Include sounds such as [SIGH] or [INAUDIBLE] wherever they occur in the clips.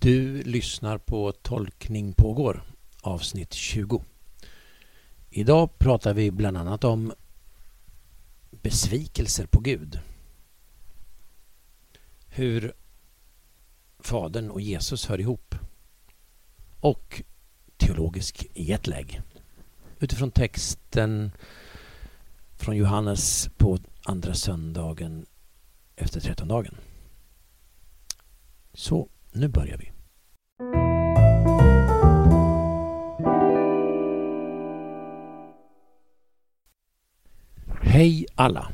Du lyssnar på Tolkning pågår, avsnitt 20. Idag pratar vi bland annat om besvikelser på Gud. Hur Fadern och Jesus hör ihop. Och teologisk jetlag. Utifrån texten från Johannes på andra söndagen efter trettondagen. Så nu börjar vi. Hej alla!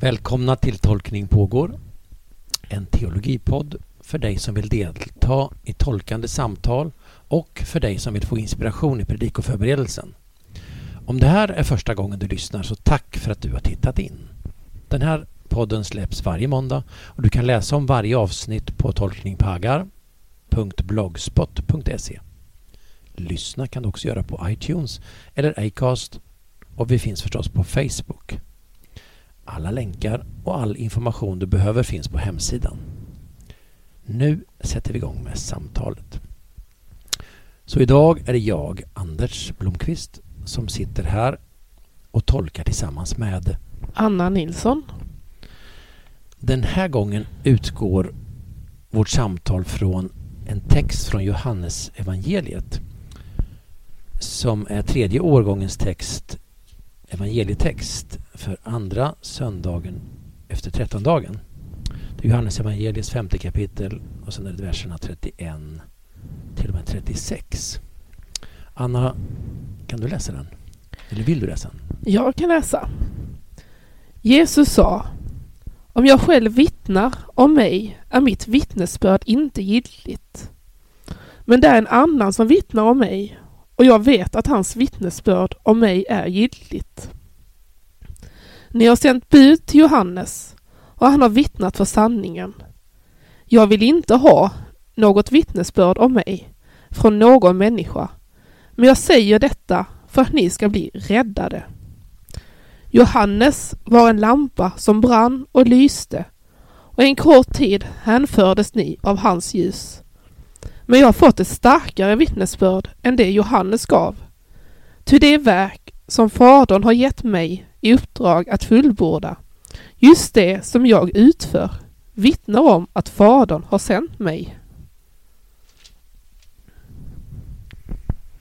Välkomna till Tolkning pågår. En teologipodd för dig som vill delta i tolkande samtal och för dig som vill få inspiration i predikoförberedelsen. Om det här är första gången du lyssnar så tack för att du har tittat in. Den här podden släpps varje måndag och du kan läsa om varje avsnitt på tolkningpagar.blogspot.se. Lyssna kan du också göra på iTunes eller Acast och vi finns förstås på Facebook. Alla länkar och all information du behöver finns på hemsidan. Nu sätter vi igång med samtalet. Så idag är det jag, Anders Blomqvist, som sitter här och tolkar tillsammans med Anna Nilsson. Den här gången utgår vårt samtal från en text från Johannes evangeliet som är tredje årgångens text, evangelietext för andra söndagen efter trettondagen. Det är Johannes evangeliets femte kapitel och sen är det verserna 31 till och med 36. Anna, kan du läsa den? Eller vill du läsa den? Jag kan läsa. Jesus sa om jag själv vittnar om mig är mitt vittnesbörd inte giltigt. Men det är en annan som vittnar om mig och jag vet att hans vittnesbörd om mig är giltigt. Ni har sänt bud till Johannes och han har vittnat för sanningen. Jag vill inte ha något vittnesbörd om mig från någon människa, men jag säger detta för att ni ska bli räddade. Johannes var en lampa som brann och lyste och en kort tid hänfördes ni av hans ljus. Men jag har fått ett starkare vittnesbörd än det Johannes gav. Ty det verk som Fadern har gett mig i uppdrag att fullborda, just det som jag utför, vittnar om att Fadern har sänt mig.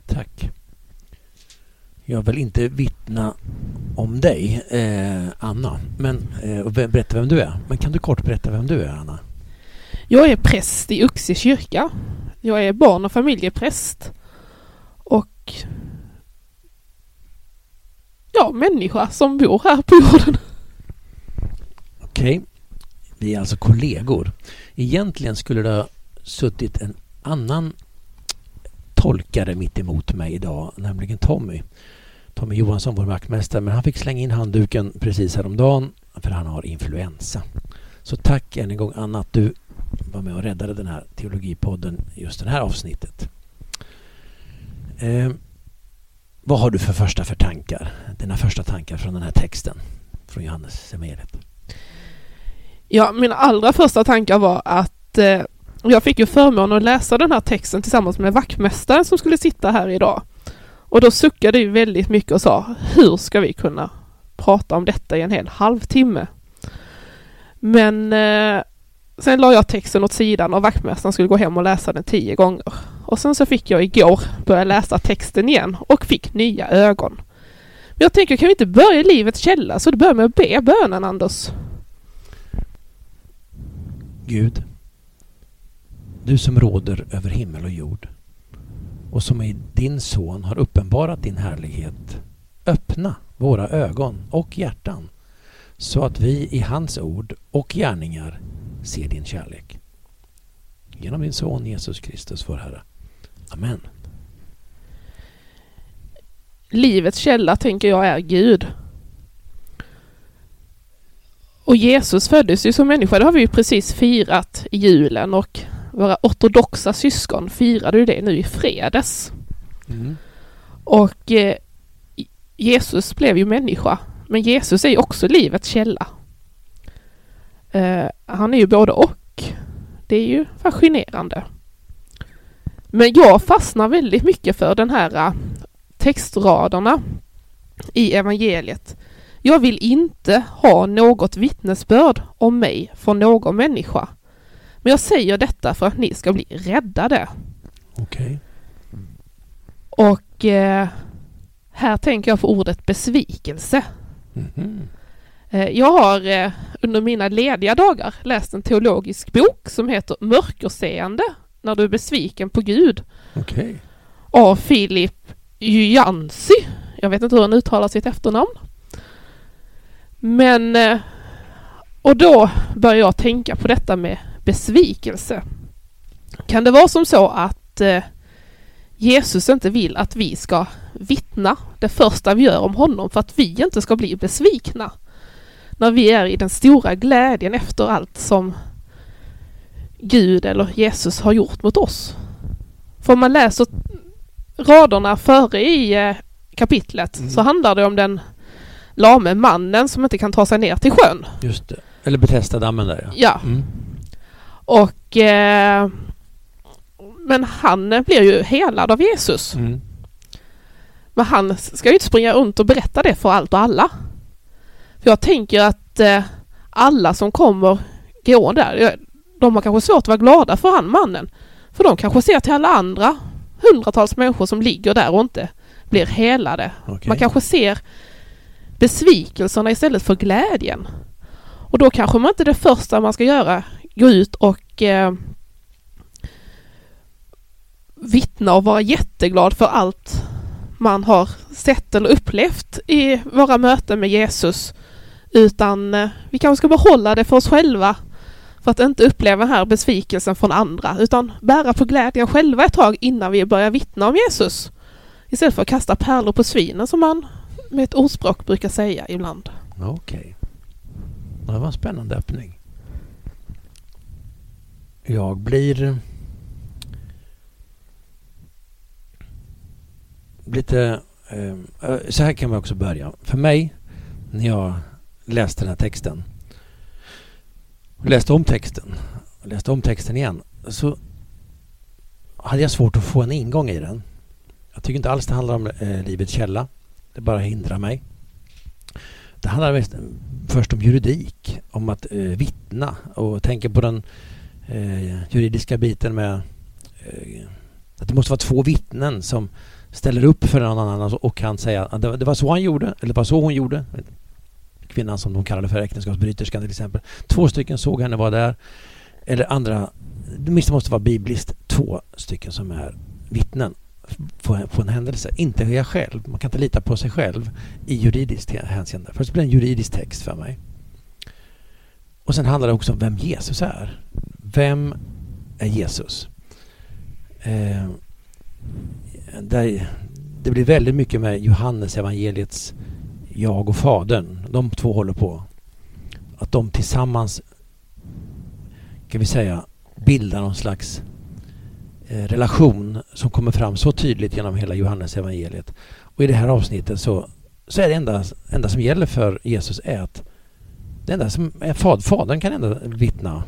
Tack. Jag vill inte vittna om dig, eh, Anna, men, eh, och berätta vem du är. Men kan du kort berätta vem du är, Anna? Jag är präst i Uxie kyrka. Jag är barn och familjepräst. Och ja, människa som bor här på jorden. Okej. Okay. Vi är alltså kollegor. Egentligen skulle det ha suttit en annan tolkare mitt emot mig idag, nämligen Tommy. Tommy Johansson, vår vaktmästare, men han fick slänga in handduken precis häromdagen för han har influensa. Så tack än en gång Anna att du var med och räddade den här teologipodden just det här avsnittet. Eh, vad har du för första för tankar? Dina första tankar från den här texten från Johannes Semeret? Ja, mina allra första tankar var att eh, jag fick ju förmånen att läsa den här texten tillsammans med vaktmästaren som skulle sitta här idag. Och då suckade vi väldigt mycket och sa hur ska vi kunna prata om detta i en hel halvtimme? Men eh, sen la jag texten åt sidan och vaktmästaren skulle gå hem och läsa den tio gånger. Och sen så fick jag igår börja läsa texten igen och fick nya ögon. Men jag tänker, kan vi inte börja i livets källa så du börjar med att be bönen, Anders? Gud, du som råder över himmel och jord och som i din son har uppenbarat din härlighet. Öppna våra ögon och hjärtan så att vi i hans ord och gärningar ser din kärlek. Genom din son Jesus Kristus, vår Herre. Amen. Livets källa tänker jag är Gud. Och Jesus föddes ju som människa, det har vi ju precis firat i julen och våra ortodoxa syskon firade ju det nu i fredags. Mm. Och eh, Jesus blev ju människa, men Jesus är ju också livets källa. Eh, han är ju både och. Det är ju fascinerande. Men jag fastnar väldigt mycket för den här äh, textraderna i evangeliet. Jag vill inte ha något vittnesbörd om mig från någon människa. Men jag säger detta för att ni ska bli räddade. Okej. Och eh, här tänker jag på ordet besvikelse. Mhm. Eh, jag har eh, under mina lediga dagar läst en teologisk bok som heter Mörkerseende när du är besviken på Gud Okej. av Filip Jansi. Jag vet inte hur han uttalar sitt efternamn. Men... eh, Och då börjar jag tänka på detta med besvikelse. Kan det vara som så att eh, Jesus inte vill att vi ska vittna det första vi gör om honom för att vi inte ska bli besvikna? När vi är i den stora glädjen efter allt som Gud eller Jesus har gjort mot oss. För om man läser raderna före i eh, kapitlet Mm. så handlar det om den lame mannen som inte kan ta sig ner till sjön. Just det. Eller Betesda-dammen där ja. Ja, Mm. Och... Eh, men han blir ju helad av Jesus. Mm. Men han ska ju inte springa runt och berätta det för allt och alla. För jag tänker att eh, alla som kommer gå där, de har kanske svårt att vara glada för han mannen. För de kanske ser till alla andra hundratals människor som ligger där och inte blir helade. Okej. Man kanske ser besvikelserna istället för glädjen. Och då kanske man inte det första man ska göra gå ut och eh, vittna och vara jätteglad för allt man har sett eller upplevt i våra möten med Jesus. Utan eh, vi kanske ska behålla det för oss själva för att inte uppleva den här besvikelsen från andra utan bära på glädjen själva ett tag innan vi börjar vittna om Jesus. Istället för att kasta pärlor på svinen som man med ett ordspråk brukar säga ibland. Okej. Det var en spännande öppning. Jag blir lite... Eh, så här kan vi också börja. För mig, när jag läste den här texten och läste om texten och läste om texten igen så hade jag svårt att få en ingång i den. Jag tycker inte alls det handlar om eh, livets källa. Det bara hindrar mig. Det handlar mest, först om juridik, om att eh, vittna och tänka på den eh, juridiska biten med eh, att det måste vara två vittnen som ställer upp för någon annan och kan säga att det, det var så han gjorde eller det var så hon gjorde. Kvinnan som de kallade för äktenskapsbryterskan till exempel. Två stycken såg henne vara där. Eller andra, det måste vara bibliskt, två stycken som är vittnen på, på en händelse. Inte jag själv. Man kan inte lita på sig själv i juridiskt hänseende. Först blir det en juridisk text för mig. Och sen handlar det också om vem Jesus är. Vem är Jesus? Eh, där, det blir väldigt mycket med Johannes evangeliets jag och Fadern. De två håller på. Att de tillsammans kan vi säga bildar någon slags eh, relation som kommer fram så tydligt genom hela Johannes evangeliet. Och i det här avsnittet så, så är det enda, enda som gäller för Jesus är att det enda som är fad, Fadern kan ändå vittna.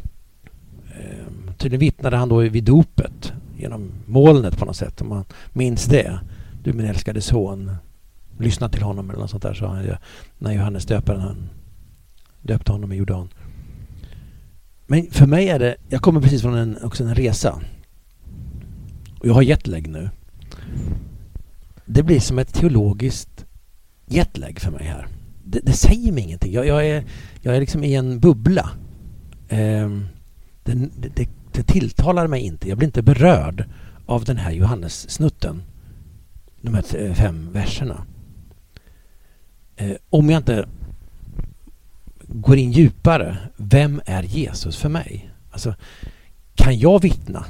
Tydligen vittnade han då vid dopet genom molnet på något sätt om man minns det. Du min älskade son, lyssna till honom eller något sånt där sa han ju när Johannes döparen han döpte honom i Jordan. Men för mig är det, jag kommer precis från en, också en resa. Och jag har jetlag nu. Det blir som ett teologiskt jetlag för mig här. Det, det säger mig ingenting. Jag, jag, är, jag är liksom i en bubbla. Ehm, det, det, det tilltalar mig inte. Jag blir inte berörd av den här Johannes-snutten. De här fem verserna. Eh, om jag inte går in djupare. Vem är Jesus för mig? Alltså, kan jag vittna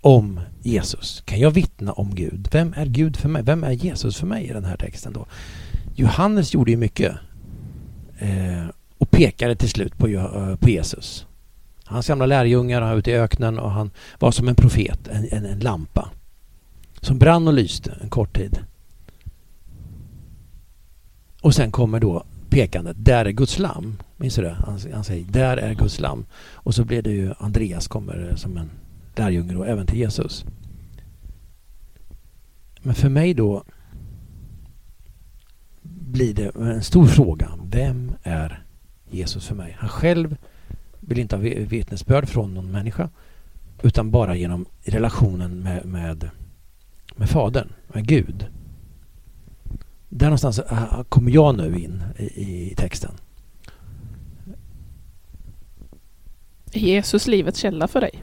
om Jesus? Kan jag vittna om Gud? Vem är Gud för mig? Vem är Jesus för mig i den här texten då? Johannes gjorde ju mycket eh, och pekade till slut på, eh, på Jesus. Hans gamla lärjungar var ute i öknen och han var som en profet, en, en, en lampa som brann och lyste en kort tid. Och sen kommer då pekandet, där är Guds lamm. Minns du det? Han, han säger, där är Guds lamm. Och så blir det ju, Andreas kommer som en lärjunge då, även till Jesus. Men för mig då blir det en stor fråga. Vem är Jesus för mig? Han själv vill inte ha vittnesbörd från någon människa utan bara genom relationen med, med, med Fadern, med Gud. Där någonstans äh, kommer jag nu in i, i texten. Är Jesus livets källa för dig?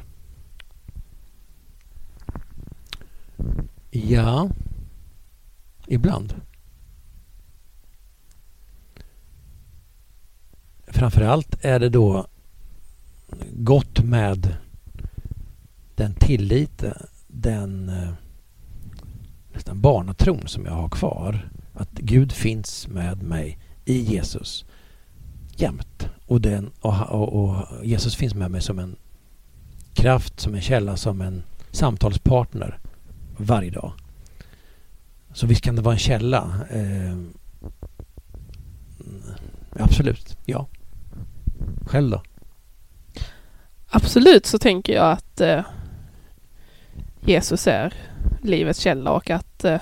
Ja, ibland. Framförallt är det då gott med den tillit, den eh, nästan barnatron som jag har kvar. Att Gud finns med mig i Jesus jämt. Och, den, och, och, och, Jesus finns med mig som en kraft, som en källa, som en samtalspartner varje dag. Så visst kan det vara en källa. Eh, mm, absolut, ja. Själv då? Absolut så tänker jag att eh, Jesus är livets källa och att eh,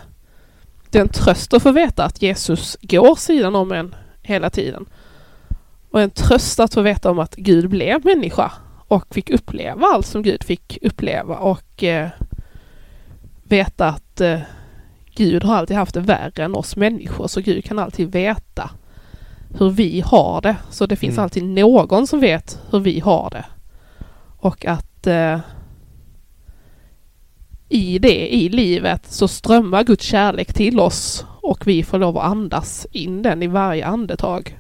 det är en tröst att få veta att Jesus går sidan om en hela tiden. Och en tröst att få veta om att Gud blev människa och fick uppleva allt som Gud fick uppleva och eh, veta att eh, Gud har alltid haft det värre än oss människor så Gud kan alltid veta hur vi har det. Så det finns mm. alltid någon som vet hur vi har det. Och att eh, i det, i livet, så strömmar Guds kärlek till oss och vi får lov att andas in den i varje andetag.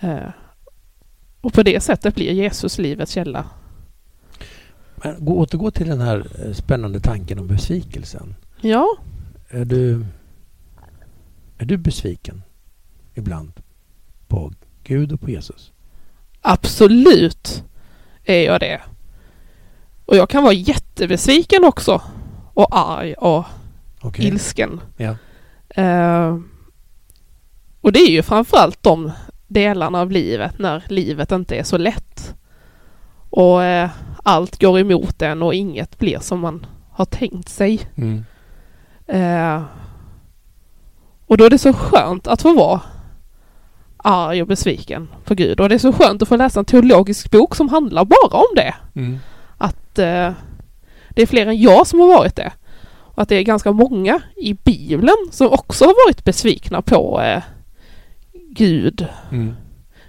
Eh, och på det sättet blir Jesus livets källa. Men gå, återgå till den här eh, spännande tanken om besvikelsen. Ja. Är du, är du besviken ibland på Gud och på Jesus? Absolut är jag det. Och jag kan vara jättebesviken också. Och arg och okay. ilsken. Ja. Uh, och det är ju framförallt de delarna av livet när livet inte är så lätt. Och uh, allt går emot en och inget blir som man har tänkt sig. Mm. Uh, och då är det så skönt att få vara arg och besviken på Gud. Och det är så skönt att få läsa en teologisk bok som handlar bara om det. Mm. Att eh, det är fler än jag som har varit det. Och att det är ganska många i Bibeln som också har varit besvikna på eh, Gud. Mm.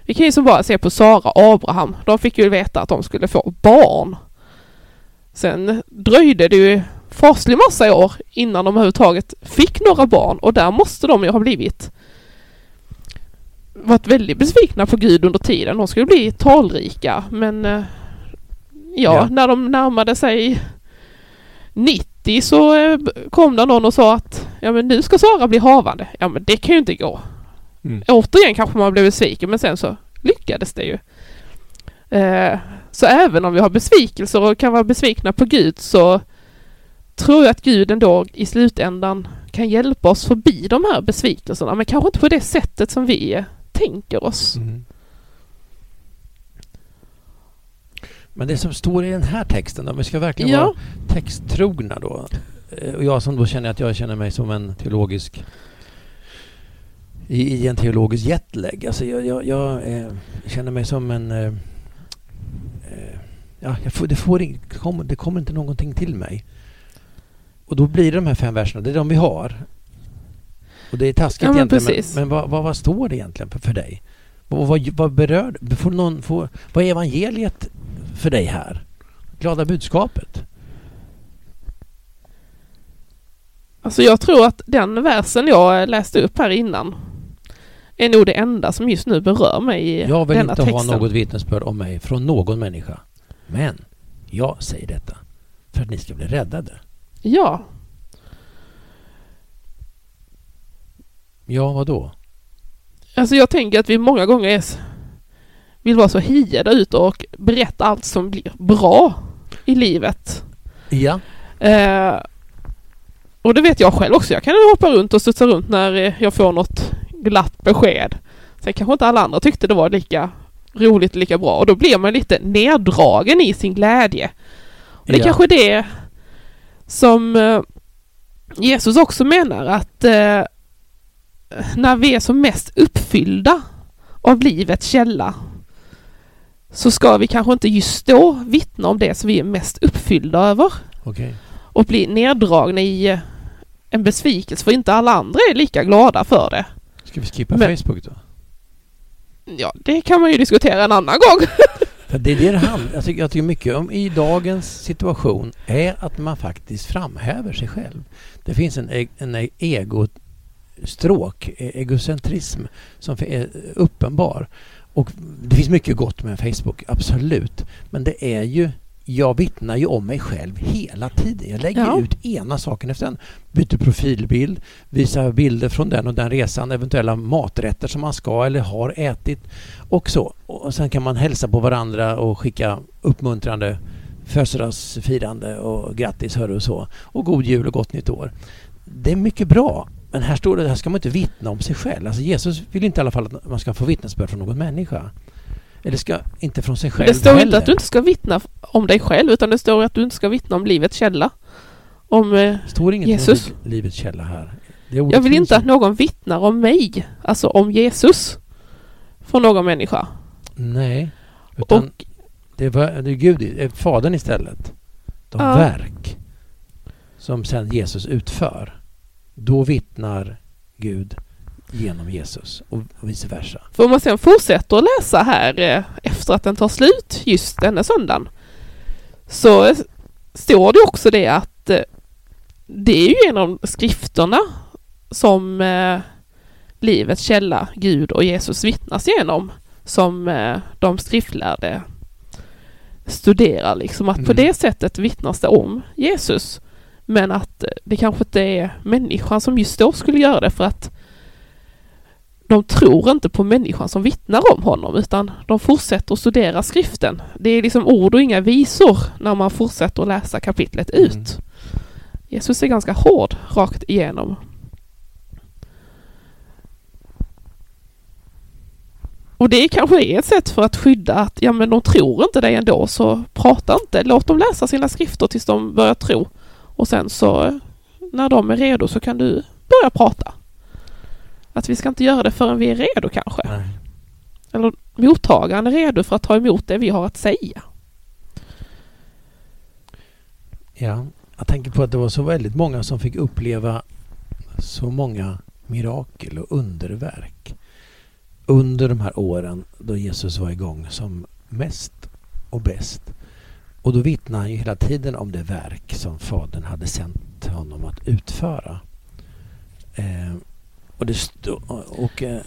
Vi kan ju som bara se på Sara och Abraham. De fick ju veta att de skulle få barn. Sen dröjde det ju faslig massa år innan de överhuvudtaget fick några barn och där måste de ju ha blivit varit väldigt besvikna på Gud under tiden. De skulle bli talrika men eh, ja, ja, när de närmade sig 90 så eh, kom det någon och sa att ja men nu ska Sara bli havande. Ja men det kan ju inte gå. Mm. Återigen kanske man blev besviken men sen så lyckades det ju. Eh, så även om vi har besvikelser och kan vara besvikna på Gud så tror jag att Gud ändå i slutändan kan hjälpa oss förbi de här besvikelserna men kanske inte på det sättet som vi tänker oss. Mm. Men det som står i den här texten om vi ska verkligen ja. vara texttrogna då. Eh, och jag som då känner att jag känner mig som en teologisk i, i en teologisk jetlag. Alltså jag, jag, jag eh, känner mig som en... Eh, eh ja, får, det, får, kom, det kommer inte någonting till mig. Och då blir det de här fem verserna, det är de vi har. Och det är taskigt ja, men egentligen, precis. men, men vad, vad, vad, står det egentligen för, dig? Vad, vad, vad berör, får någon, får, vad är evangeliet för dig här? Glada budskapet? Alltså jag tror att den versen jag läste upp här innan är nog det enda som just nu berör mig i Jag vill denna inte texten. ha något vittnesbörd om mig från någon människa. Men jag säger detta för att ni ska bli räddade. Ja. Ja, vad då? Alltså jag tänker att vi många gånger är vill vara så hiade ut och berätta allt som blir bra i livet. Ja. Eh, och det vet jag själv också. Jag kan hoppa runt och studsa runt när jag får något glatt besked. Sen kanske inte alla andra tyckte det var lika roligt och lika bra och då blir man lite neddragen i sin glädje. Det Ja. kanske är det som eh, Jesus också menar att eh, [LAUGHS] när vi är som mest uppfyllda av livets källa så ska vi kanske inte just då vittna om det som vi är mest uppfyllda över Okej. och bli neddragna i eh, en besvikelse för inte alla andra är lika glada för det. Ska vi skippa Men- Facebook då? Ja, det kan man ju diskutera en annan gång. [LAUGHS] För det är det det handlar jag tycker, jag tycker mycket om i dagens situation är att man faktiskt framhäver sig själv. Det finns en, e- en e- egostråk, e- egocentrism som är uppenbar. Och det finns mycket gott med Facebook, absolut. Men det är ju jag vittnar ju om mig själv hela tiden. Jag lägger Ja. ut ena saken efter den. Byter profilbild, visar bilder från den och den resan, eventuella maträtter som man ska eller har ätit och så. Och sen kan man hälsa på varandra och skicka uppmuntrande födelsedagsfirande och grattis hörru och så. Och god jul och gott nytt år. Det är mycket bra. Men här står det, här ska man inte vittna om sig själv. Alltså Jesus vill inte i alla fall att man ska få vittnesbörd från någon människa. Eller ska inte från sig själv Det står heller. inte att du inte ska vittna om dig själv utan det står att du inte ska vittna om livets källa. Om, eh, står ingenting Jesus. om liv- livets källa här. Det jag vill inte att någon vittnar om mig, alltså om Jesus, från någon människa. Nej. Utan Och det, var, det är Gud, det Fadern istället. De Ja. verk som sen Jesus utför. Då vittnar Gud genom Jesus och vice versa. För om man sen fortsätter att läsa här eh, efter att den tar slut just denna söndagen så står det också det att eh, det är ju genom skrifterna som eh, livets källa, Gud och Jesus vittnas genom som de skriftlärde studerar liksom att på Mm. det sättet vittnas det om Jesus. Men att eh, det kanske inte är människan som just då skulle göra det för att de tror inte på människan som vittnar om honom utan de fortsätter att studera skriften. Det är liksom ord och inga visor när man fortsätter att läsa kapitlet Mm. ut. Jesus är ganska hård rakt igenom. Och det kanske är ett sätt för att skydda att ja men de tror inte dig ändå så prata inte. Låt dem läsa sina skrifter tills de börjar tro. Och sen så när de är redo så kan du börja prata. Att vi ska inte göra det förrän vi är redo kanske. Nej. Eller mottagaren är redo för att ta emot det vi har att säga. Ja, jag tänker på att det var så väldigt många som fick uppleva så många mirakel och underverk under de här åren då Jesus var igång som mest och bäst. Och då vittnar han ju hela tiden om det verk som Fadern hade sänt honom att utföra. Eh, och det stå, och, eh,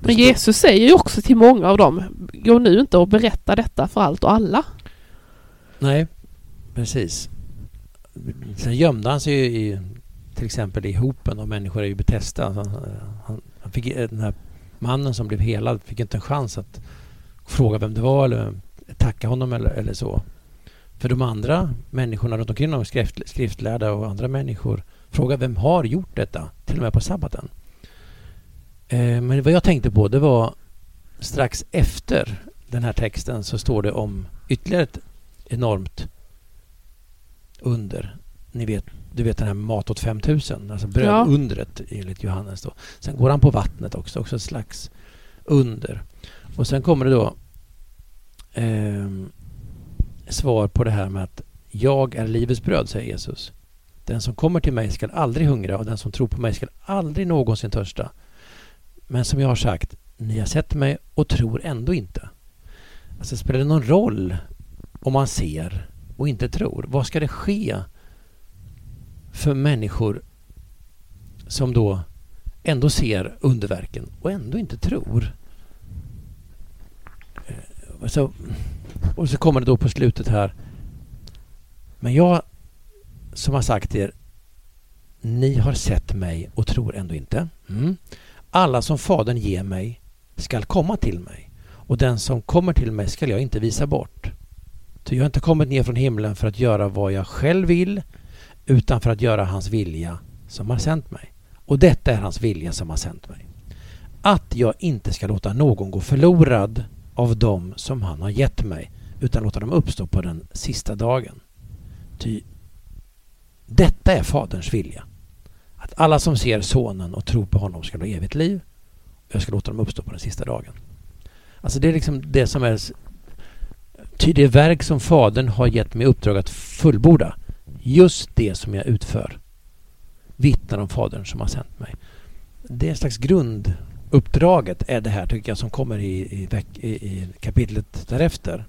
det Men Jesus säger ju också till många av dem, gå nu inte och berätta detta för allt och alla. Nej, precis. Sen gömde han sig ju i till exempel i hopen av människor i Betesda. Han, han, han fick, den här mannen som blev helad fick inte en chans att fråga vem det var eller tacka honom eller, eller så. För de andra människorna runt omkring honom, skrift, skriftlärda och andra människor, frågade vem har gjort detta? Till och med på sabbaten. Eh, men vad jag tänkte på det var strax efter den här texten så står det om ytterligare ett enormt under. Ni vet, du vet den här mat åt 5000, alltså brödundret enligt Johannes. Då. Sen går han på vattnet också, också ett slags under. Och sen kommer det då eh, svar på det här med att jag är livets bröd, säger Jesus. Den som kommer till mig skall aldrig hungra och den som tror på mig skall aldrig någonsin törsta. Men som jag har sagt, ni har sett mig och tror ändå inte. Alltså spelar det någon roll om man ser och inte tror? Vad ska det ske för människor som då ändå ser underverken och ändå inte tror? Så, och så kommer det då på slutet här. Men jag som har sagt er, ni har sett mig och tror ändå inte. Mm. Alla som Fadern ger mig skall komma till mig och den som kommer till mig skall jag inte visa bort. Ty jag har inte kommit ner från himlen för att göra vad jag själv vill utan för att göra hans vilja som har sänt mig. Och detta är hans vilja som har sänt mig. Att jag inte ska låta någon gå förlorad av dem som han har gett mig utan låta dem uppstå på den sista dagen. Ty detta är Faderns vilja. Att alla som ser Sonen och tror på honom ska ha evigt liv. Och jag ska låta dem uppstå på den sista dagen. Alltså det är liksom det som är... Ty det verk som Fadern har gett mig uppdrag att fullborda. Just det som jag utför. Vittnar om Fadern som har sänt mig. Det är en slags grund Uppdraget är det här tycker jag som kommer i, i, i, kapitlet därefter.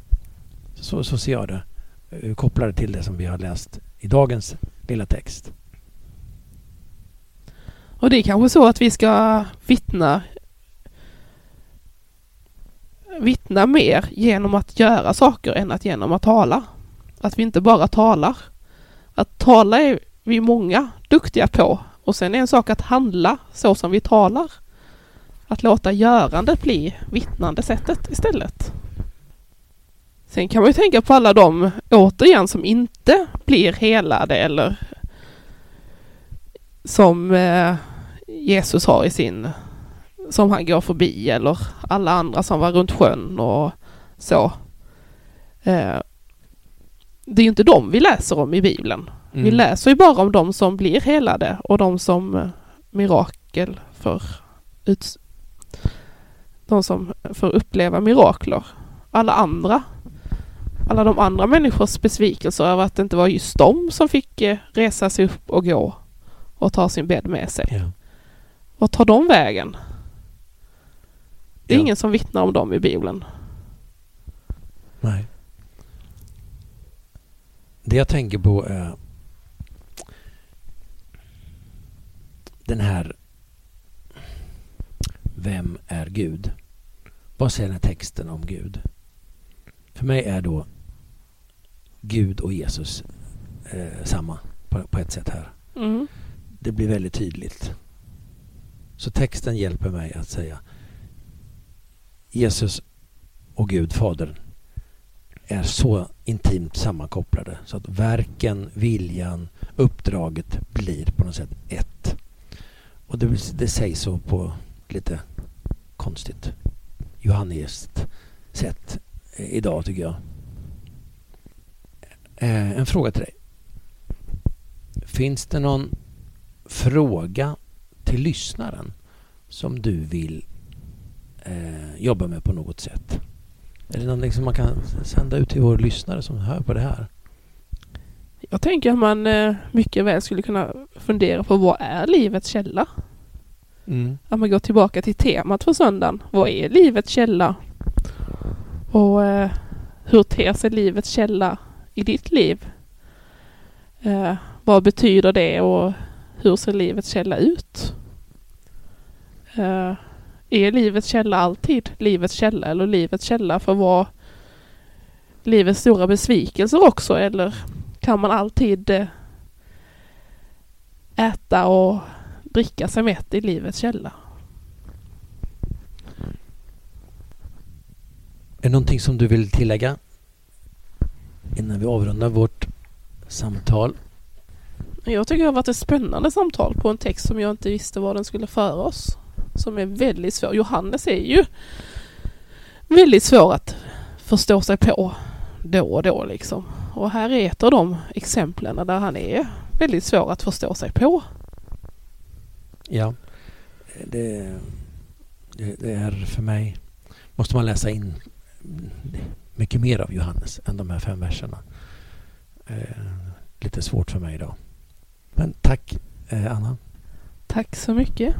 Så, så ser jag det. Eh, kopplade till det som vi har läst i dagens lilla text. Och det är kanske så att vi ska vittna vittna mer genom att göra saker än att genom att tala. Att vi inte bara talar. Att tala är vi många duktiga på och sen är en sak att handla så som vi talar. Att låta görandet bli vittnande sättet istället. Sen kan man ju tänka på alla de återigen som inte blir helade eller som eh, Jesus har i sin som han går förbi eller alla andra som var runt sjön och så. Eh, det är ju inte dem vi läser om i Bibeln. Mm. Vi läser ju bara om de som blir helade och de som eh, mirakel för ut, de som får uppleva mirakler. Alla andra alla de andra människors besvikelser över att det inte var just de som fick eh, resa sig upp och gå och ta sin bädd med sig. Ja. Vad tar de vägen? Det är ja. ingen som vittnar om dem i Bibeln. Nej. Det jag tänker på är den här Vem är Gud? Vad säger den här texten om Gud? För mig är då Gud och Jesus eh, samma på, på, ett sätt här. Mm. Det blir väldigt tydligt. Så texten hjälper mig att säga Jesus och Gud, Fadern, är så intimt sammankopplade så att verken, viljan, uppdraget blir på något sätt ett. Och det, det sägs så på lite konstigt johanniskt sätt eh, idag tycker jag. Eh, en fråga till dig. Finns det någon fråga till lyssnaren som du vill eh, jobba med på något sätt? Är det någonting som man kan sända ut till vår lyssnare som hör på det här? Jag tänker att man eh, mycket väl skulle kunna fundera på vad är livets källa? Mm. Att man går tillbaka till temat för söndagen. Vad är livets källa? Och eh, hur ter sig livets källa i ditt liv? Eh, vad betyder det och hur ser livets källa ut? Eh, är livets källa alltid livets källa eller livets källa för vad livets stora besvikelser också eller kan man alltid eh, äta och dricka sig mätt i livets källa? Är det någonting som du vill tillägga innan vi avrundar vårt samtal? Jag tycker det har varit ett spännande samtal på en text som jag inte visste vad den skulle föra oss. Som är väldigt svår. Johannes är ju väldigt svår att förstå sig på då och då liksom. Och här är ett av de exemplen där han är väldigt svår att förstå sig på. Ja, det, det, det är för mig måste man läsa in mycket mer av Johannes än de här fem verserna. Eh, lite svårt för mig idag. Men tack eh, Anna. Tack så mycket.